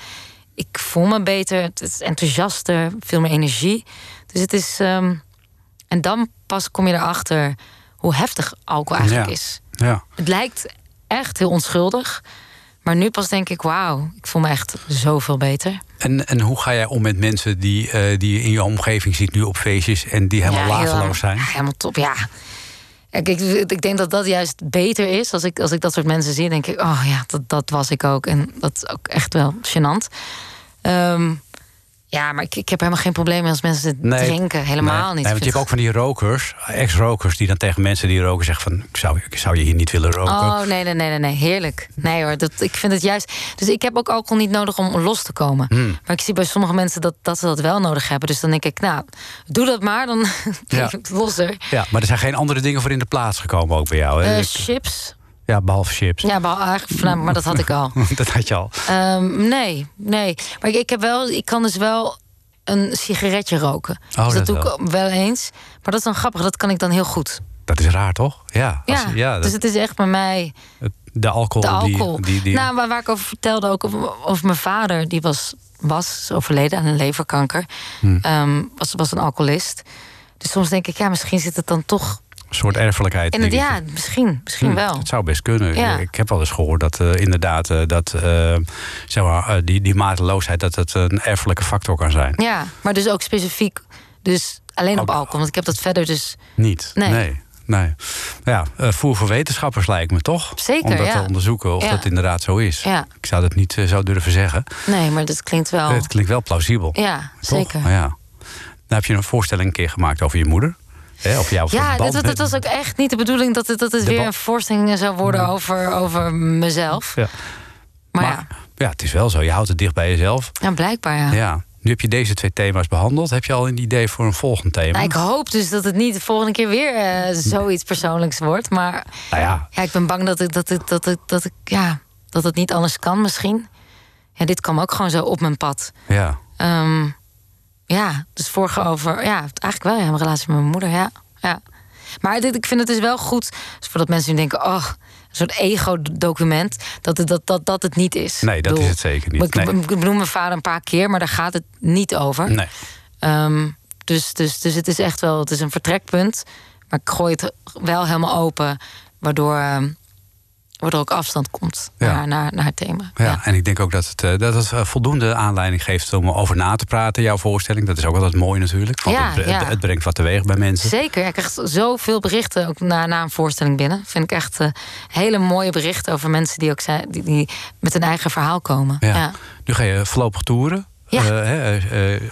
Ik voel me beter. Het is enthousiaster, veel meer energie. Dus het is. ehm, en dan pas kom je erachter hoe heftig alcohol eigenlijk Ja. is. Ja. Het lijkt echt heel onschuldig. Maar nu pas denk ik, wauw, ik voel me echt zoveel beter. En, en hoe ga jij om met mensen die, eh, die je in je omgeving ziet nu op feestjes... en die helemaal Ja, laveloos zijn? ja, helemaal top, ja. Kijk, ik, ik denk dat dat juist beter is. Als ik, als ik dat soort mensen zie, denk ik... oh ja, dat, dat was ik ook. En dat is ook echt wel gênant. Ehm, ja, maar ik, ik heb helemaal geen probleem als mensen het drinken. Helemaal nee, niet. Nee, want je hebt ook van die rokers, ex-rokers... die dan tegen mensen die roken zeggen van... ik zou, ik zou je hier niet willen roken. Oh, nee, nee, nee, nee. Heerlijk. Nee hoor, dat, ik vind het juist... Dus ik heb ook alcohol niet nodig om los te komen. Hmm. Maar ik zie bij sommige mensen dat, dat ze dat wel nodig hebben. Dus dan denk ik, nou, doe dat maar, dan Ja. losser. Ja, maar er zijn geen andere dingen voor in de plaats gekomen ook bij jou. Hè? Eh, Ik- chips. Ja, behalve chips. Ja, maar, eigenlijk, nou, maar dat had ik al. dat had je al. Ehm, nee, nee. Maar ik, ik, heb wel, ik kan dus wel een sigaretje roken. Oh, dus dat dat, doe wel. ik wel eens. Maar dat is dan grappig, dat kan ik dan heel goed. Dat is raar, toch? Ja, als- Ja, ja dat- dus het is echt bij mij de alcohol. de alcohol. Die, die, die, Nou, waar, waar ik over vertelde, ook over, mijn vader, die was, was overleden aan een leverkanker. Hmm. Ehm, was, was een alcoholist. Dus soms denk ik, ja, misschien zit het dan toch. Een soort erfelijkheid. Het, dingetje. ja, misschien, misschien Hm, wel. Het zou best kunnen. Ja. Ik heb wel eens gehoord dat eh, inderdaad eh, dat, eh, zeg maar, die, die mateloosheid dat het een erfelijke factor kan zijn. Ja, maar dus ook specifiek, dus alleen op alcohol. Want ik heb dat verder dus. Niet. Nee. nee. nee. Ja, voer voor wetenschappers lijkt me toch? Zeker, Om dat ja. te onderzoeken of Ja. dat inderdaad zo is. Ja. Ik zou dat niet zo durven zeggen. Nee, maar dat klinkt wel. Het klinkt wel plausibel. Ja, toch? zeker. Ja. Nou heb je een voorstelling een keer gemaakt over je moeder. Hè, jouw Ja, dat, was ook echt niet de bedoeling dat het, dat het De weer een voorstelling zou worden over, over mezelf. Ja. Maar, Maar ja. ja, het is wel zo. Je houdt het dicht bij jezelf. ja, blijkbaar ja. Ja. Nu heb je deze twee thema's behandeld. Heb je al een idee voor een volgend thema? Nou, ik hoop dus dat het niet de volgende keer weer eh, zoiets persoonlijks wordt. Maar Nou ja, ja, ik ben bang dat, ik, dat, ik, dat, ik, dat, ik, ja, dat het niet anders kan misschien. Ja, dit kwam ook gewoon zo op mijn pad. ja. Ehm, ja, dus vorige over... Ja, eigenlijk wel, ja, mijn relatie met mijn moeder, ja. ja. Maar dit, ik vind het dus wel goed, voordat mensen nu denken... oh, een soort ego-document, dat het, dat, dat, dat het niet is. Nee, dat is het zeker niet. Ik, Nee. ik benoem mijn vader een paar keer, maar daar gaat het niet over. Nee. Ehm, dus, dus, dus het is echt wel het is een vertrekpunt. Maar ik gooi het wel helemaal open, waardoor, ehm, waardoor ook afstand komt Ja. naar, naar, naar het thema. Ja, en ik denk ook dat het, eh, dat het eh, voldoende aanleiding geeft om over na te praten, jouw voorstelling. Dat is ook altijd mooi natuurlijk. Want Ja, het, brengt wat teweeg bij mensen. Zeker, ik krijg zoveel berichten ook na, na een voorstelling binnen. Vind ik echt eh, hele mooie berichten over mensen die ook zijn, die, die met een eigen verhaal komen. Ja. Nu ga je voorlopig toeren. Ja.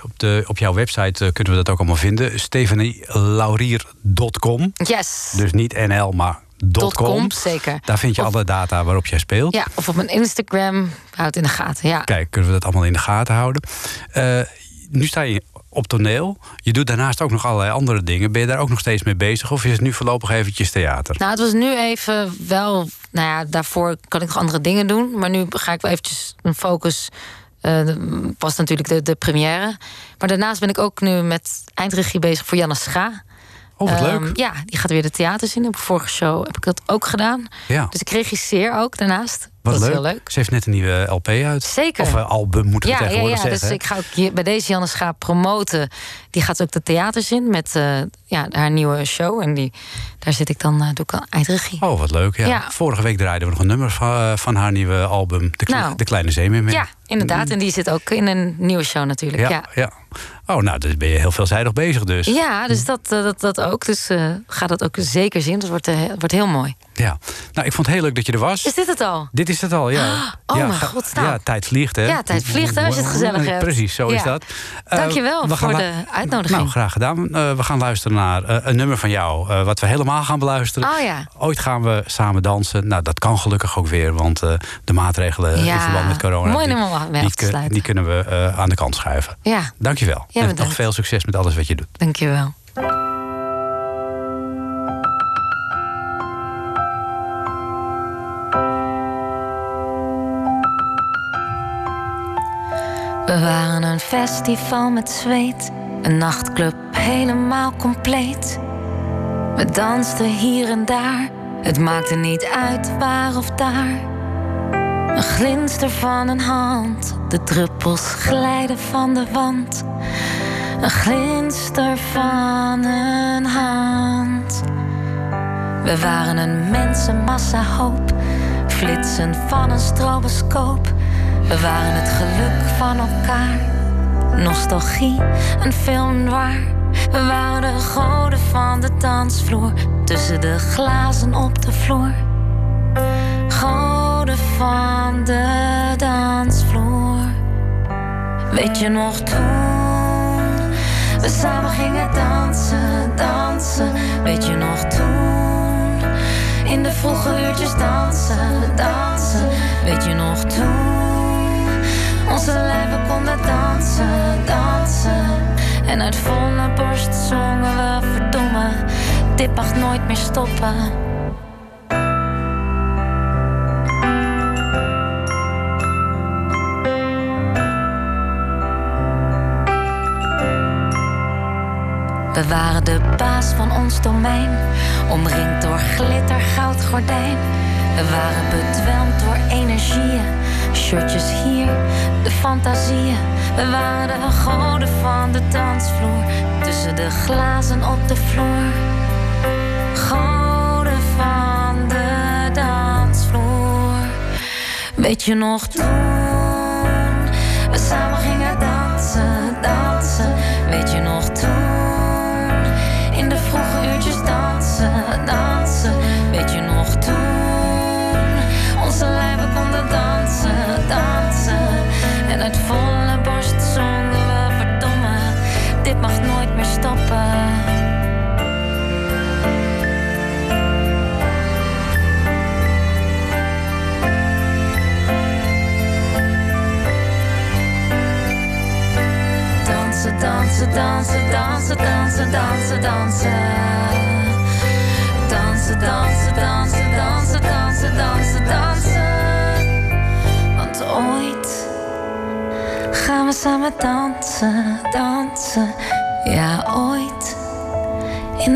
Op, de, op jouw website kunnen we dat ook allemaal vinden. stefanielaurier.com. Yes. Dus niet NL, maar .com. zeker. Daar vind je Of- alle data waarop jij speelt. Ja, of op mijn Instagram. Houd het in de gaten. Ja. Kijk, kunnen we dat allemaal in de gaten houden. Eh, nu sta je op toneel. Je doet daarnaast ook nog allerlei andere dingen. Ben je daar ook nog steeds mee bezig? Of is het nu voorlopig eventjes theater? Nou, het was nu even wel. Nou ja, daarvoor kan ik nog andere dingen doen. Maar nu ga ik wel eventjes een focus. eh was natuurlijk de, de première. Maar daarnaast ben ik ook nu met eindregie bezig voor Janne Scha. Oh, wat Ehm, leuk. Ja, die gaat weer de theaters in. Op de vorige show heb ik dat ook gedaan. Ja. Dus ik regisseer ook daarnaast. Wat dat leuk. Ze heeft net een nieuwe LP uit. Zeker. Of eh, album, moeten we Ja, ja, tegenwoordig ja. zeggen. Dus ik ga ook hier, bij deze Janne Scha promoten. Die gaat ook de theaters in met eh, ja, haar nieuwe show. En die, daar zit ik dan, eh, doe ik eindregie. Oh, wat leuk. Ja. Ja. Vorige week draaiden we nog een nummer van, van haar nieuwe album. De, Kle- Nou. de Kleine Zeemeermin. Ja, inderdaad. En die zit ook in een nieuwe show natuurlijk. Ja, Ja. Oh, nou, dus ben je heel veelzijdig bezig dus. ja. dus dat, eh, dat, dat ook. Dus eh ga dat ook zeker zien. Dat wordt, wordt heel mooi. Ja. Nou, ik vond het heel leuk dat je er was. Is dit het al? Dit is het al, ja. Oh, ja, mijn god. Ja, tijd vliegt, hè? Ja, tijd vliegt, hè, als je het gezellig hebt. Precies, zo is dat. Eh, Dankjewel we gaan voor de uitnodiging. Nou, graag gedaan. Eh, we gaan luisteren naar eh, een nummer van jou, wat we helemaal gaan beluisteren. Oh ja. Ooit gaan we samen dansen. Nou, dat kan gelukkig ook weer, want de maatregelen in verband met corona... mooi nummer om mee die, af te kun- sluiten. die kunnen we aan de kant schuiven. Ja, Dankjewel. Ja, en bedankt. nog veel succes met alles wat je doet. dankjewel. We waren een festival met zweet, een nachtclub helemaal compleet. We dansten hier en daar, het maakte niet uit waar of daar. Een glinster van een hand, de druppels glijden van de wand. Een glinster van een hand. We waren een mensenmassa hoop, flitsen van een stroboscoop. We waren het geluk van elkaar, nostalgie, een film waar. We waren de goden van de dansvloer, tussen de glazen op de vloer. Goden van de dansvloer. Weet je nog toen we samen gingen dansen, dansen? Weet je nog toen in de vroege uurtjes dansen, dansen? Weet je nog toen onze lijven konden dansen, dansen? En uit volle borst zongen we verdomme, dit mag nooit meer stoppen. We waren de baas van ons domein, omringd door glitter, goud gordijn. We waren bedwelmd door energieën, shirtjes hier, de fantasieën. We waren de goden van de dansvloer, tussen de glazen op de vloer. Goden van de dansvloer. Weet je nog toen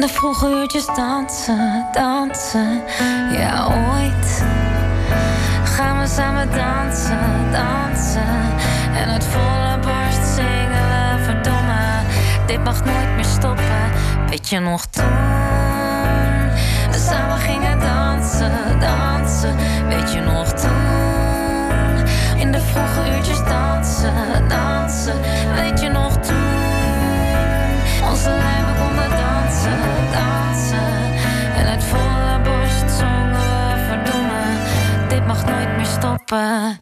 de vroege uurtjes dansen, dansen. Ja, ooit gaan we samen dansen, dansen. En uit volle borst zingen we verdomme. Dit mag nooit meer stoppen. Weet je nog toen? We samen gingen dansen, dansen. Weet je nog toen? In de vroege uurtjes dansen, dansen. Weet je nog toen? Mag nooit meer stoppen.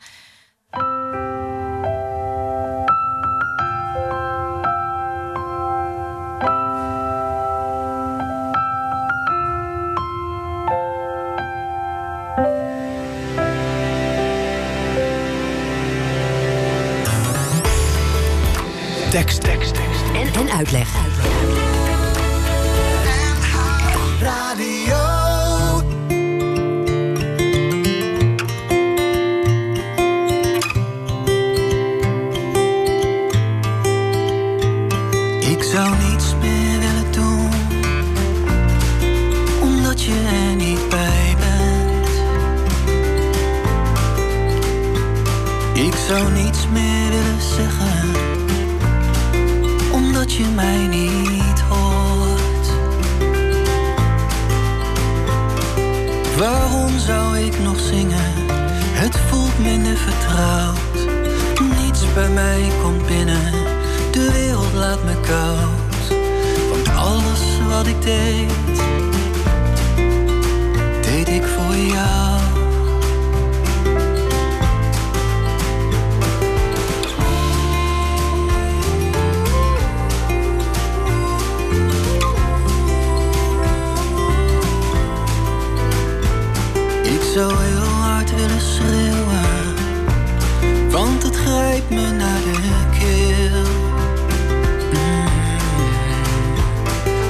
Tekst, tekst, tekst. En, en uitleg. Radio. Zou niets meer willen zeggen, omdat je mij niet hoort. Waarom zou ik nog zingen? Het voelt minder vertrouwd. Niets bij mij komt binnen, de wereld laat me koud. Want alles wat ik deed zou heel hard willen schreeuwen, want het grijpt me naar de keel. Mm.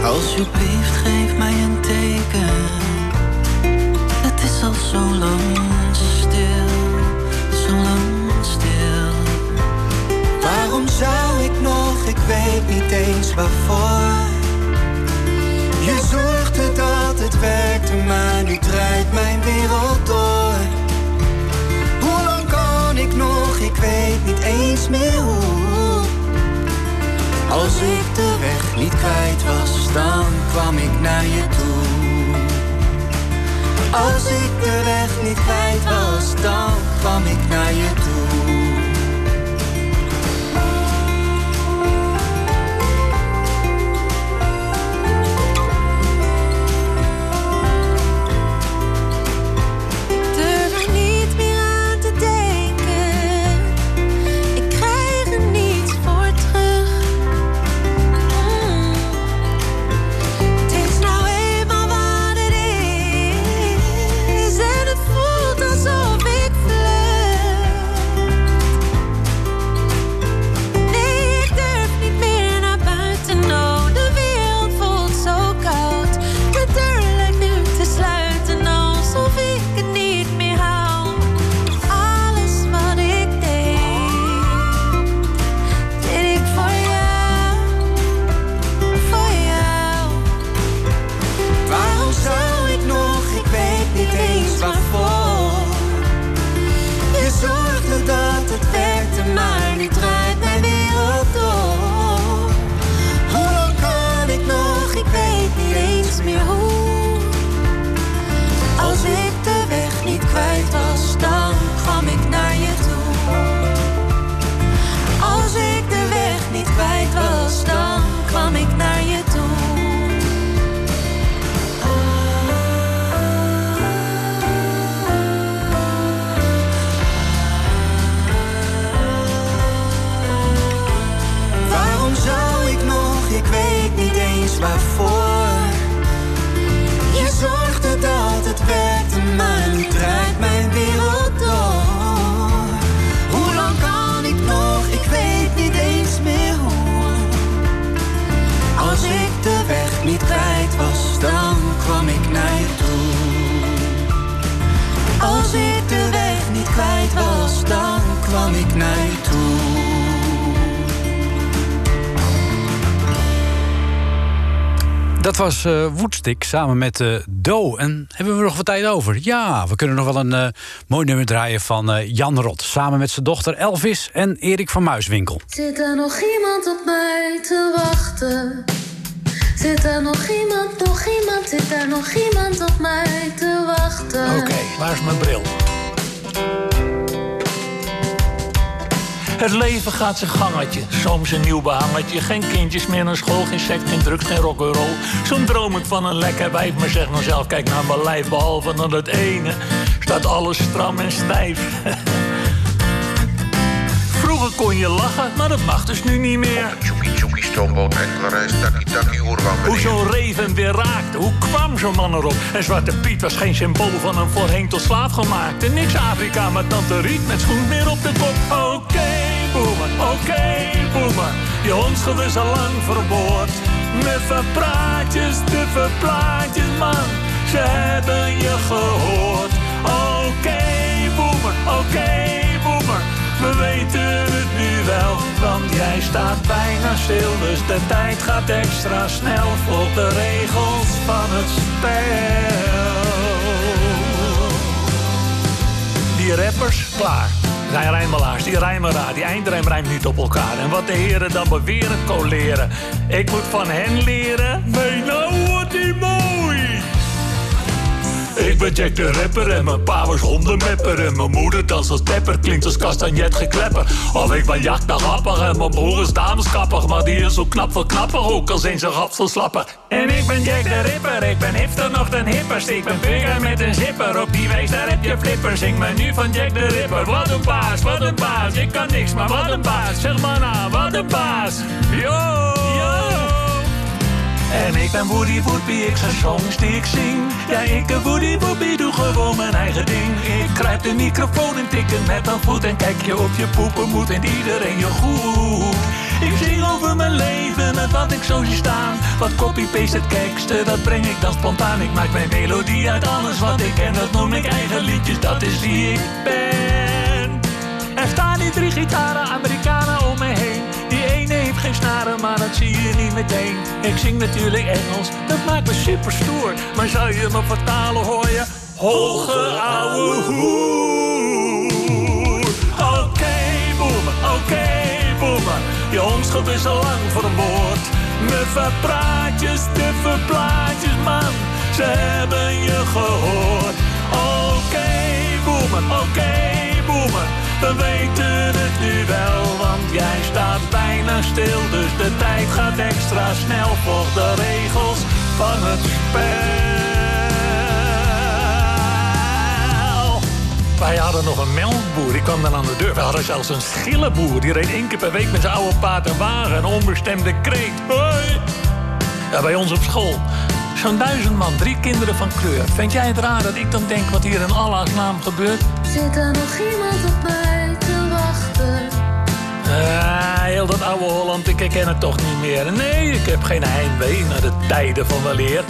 Alsjeblieft, geef mij een teken. Het is al zo lang stil, zo lang stil. Waarom zou ik nog, ik weet niet eens waarvoor. Je zorgde dat het werkte, maar nu draait mijn wereld door. Hoe lang kan ik nog? Ik weet niet eens meer hoe. Als ik de weg niet kwijt was, dan kwam ik naar je toe. Als ik de weg niet kwijt was, dan kwam ik naar je toe. Dat was eh Woodstick samen met eh Do. En hebben we nog wat tijd over? Ja, we kunnen nog wel een eh, mooi nummer draaien van Jan Rot. Samen met zijn dochter Elvis en Erik van Muiswinkel. Zit er nog iemand op mij te wachten? Zit er nog iemand, nog iemand, zit er nog iemand op mij te wachten? Oké, waar is mijn bril? Het leven gaat zijn gangetje, soms een nieuw behangetje. Geen kindjes meer naar school, geen seks, geen drugs, geen rock'n'roll. Zo'n droom ik van een lekker wijf, maar zeg nou zelf, kijk naar mijn lijf. Behalve dan het ene, staat alles stram en stijf. Vroeger kon je lachen, maar dat mag dus nu niet meer. Takkie takkie oerwam Hoe zo'n reven weer raakte, hoe kwam zo'n man erop? En Zwarte Piet was geen symbool van een voorheen tot slaaf gemaakt. En niks Afrika, maar Tante Riet met schoen weer op de kop. Oké, boemer, oké, boemer. Je hondschool is al lang verboord. Muffe praatjes, duffe plaatjes, man. Ze hebben je gehoord. Oké, boemer, oké, boemer. We weten het nu wel, want jij staat bijna stil. Dus de tijd gaat extra snel. Volg de regels van het spel. Die rappers, klaar. Zijn rijmelaars, die rijmen raar, die eindrijm rijmt niet op elkaar. En wat de heren dan beweren, coleren. Ik moet van hen leren, nee nou wordt die mooi. Ik ben Jack de rapper en mijn pa was hondenmepper. En mijn moeder dans als tepper, klinkt als kastagnet geklepper. Of ik ben jacht naar grappig en mijn broer is dameskapper. Maar die is zo knap veel knapper, ook al zijn ze slapper. En ik ben Jack de Ripper, ik ben hipster nog den hipperst. Ik ben met een zipper, op die wees daar heb je flipper. Zing me nu van Jack de Ripper. Wat een baas, wat een baas, ik kan niks, maar wat een baas. Zeg maar na, wat een baas. Yo. En ik ben Woody Woodby, ik zijn songs die ik zing. Ja, ik ben Woody doe gewoon mijn eigen ding. Ik kruip de microfoon en tik het met een voet. En kijk je op je poepen moet en iedereen je goed. Ik zing over mijn leven en wat ik zo zie staan. Wat copy-paste het gekste, dat breng ik dan spontaan. Ik maak mijn melodie uit alles wat ik ken, dat noem ik eigen liedjes. Dat is wie ik ben. Er staan die drie gitaren, Amerikanen maar dat zie je niet meteen. Ik zing natuurlijk Engels, dat maakt me super stoer. Maar zou je me vertalen, hoor je hoge ouwe hoer. Oké, boemer, oké, boemer. Je onschuld is al lang vermoord. Muffe praatjes, duffe plaatjes, man. Ze hebben je gehoord. We weten het nu wel, want jij staat bijna stil. Dus de tijd gaat extra snel. Volg de regels van het spel. Wij hadden nog een melkboer, die kwam dan aan de deur. We hadden zelfs een schillenboer, die reed één keer per week met zijn oude paard en wagen. Een onbestemde kreet. Hoi! Ja, bij ons op school. Zo'n duizend man, drie kinderen van kleur. Vind jij het raar dat ik dan denk wat hier in Allah's naam gebeurt? Zit er nog iemand op mij? Ah, heel dat oude Holland, ik herken het toch niet meer. Nee, ik heb geen heimwee naar de tijden van weleer.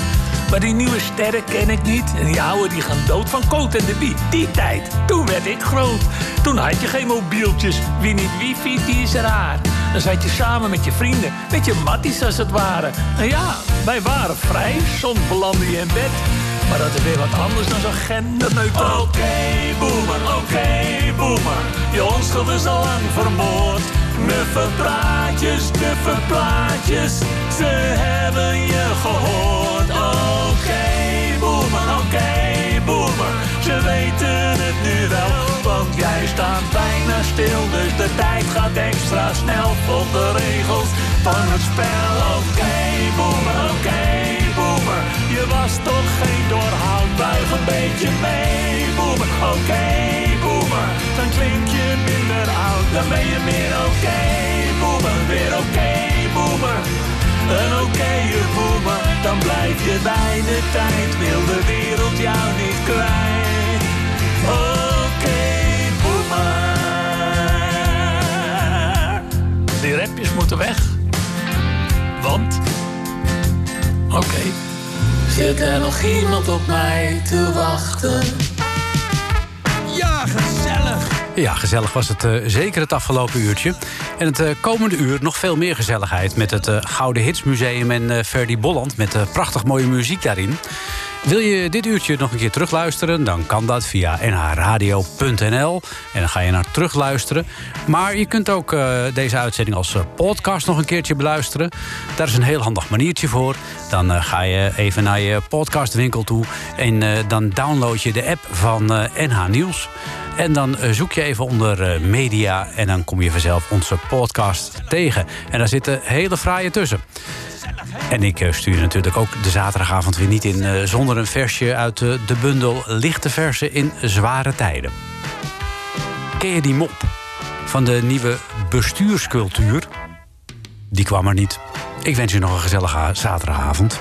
Maar die nieuwe sterren ken ik niet. En die oude die gaan dood van Coat en de Bie. Die tijd, toen werd ik groot. Toen had je geen mobieltjes. Wie niet wifi, die is raar. Dan zat je samen met je vrienden, met je matties als het ware. En ja, wij waren vrij, soms belandde je in bed. Maar dat is weer wat anders dan zo'n genderneutraal. Oké, boemer, oké, boemer. Je onschuld is al lang vermoord. Muffe praatjes, duffe plaatjes. Ze hebben je gehoord. Oké, boemer, oké, boemer. Ze weten het nu wel, want jij staat bijna stil. Dus de tijd gaat extra snel. Volg de regels van het spel. Oké, boemer, oké, Je was toch geen doorhoud, buig een beetje mee, boemer. Oké, boemer. Dan klink je minder oud, dan ben je meer oké, boemer. Weer oké, boemer. Een oké boemer, dan blijf je bij de tijd. Wil de wereld jou Er nog iemand op mij te wachten? Ja, gezellig. Ja, gezellig was het eh, zeker het afgelopen uurtje. En het eh, komende uur nog veel meer gezelligheid... met het eh, Gouden Hitsmuseum en eh Ferdy Bolland... met prachtig mooie muziek daarin. Wil je dit uurtje nog een keer terugluisteren? Dan kan dat via nhradio.nl. En dan ga je naar terugluisteren. Maar je kunt ook eh, deze uitzending als eh, podcast nog een keertje beluisteren. Daar is een heel handig maniertje voor. Dan eh, ga je even naar je podcastwinkel toe... en dan download je de app van NH Nieuws... En dan eh, zoek je even onder eh, media en dan kom je vanzelf onze podcast tegen. En daar zitten hele fraaie tussen. En ik eh, stuur natuurlijk ook de zaterdagavond weer niet in... zonder een versje uit de bundel Lichte Versen in Zware Tijden. Ken je die mop van de nieuwe bestuurscultuur? Die kwam er niet. Ik wens je nog een gezellige zaterdagavond.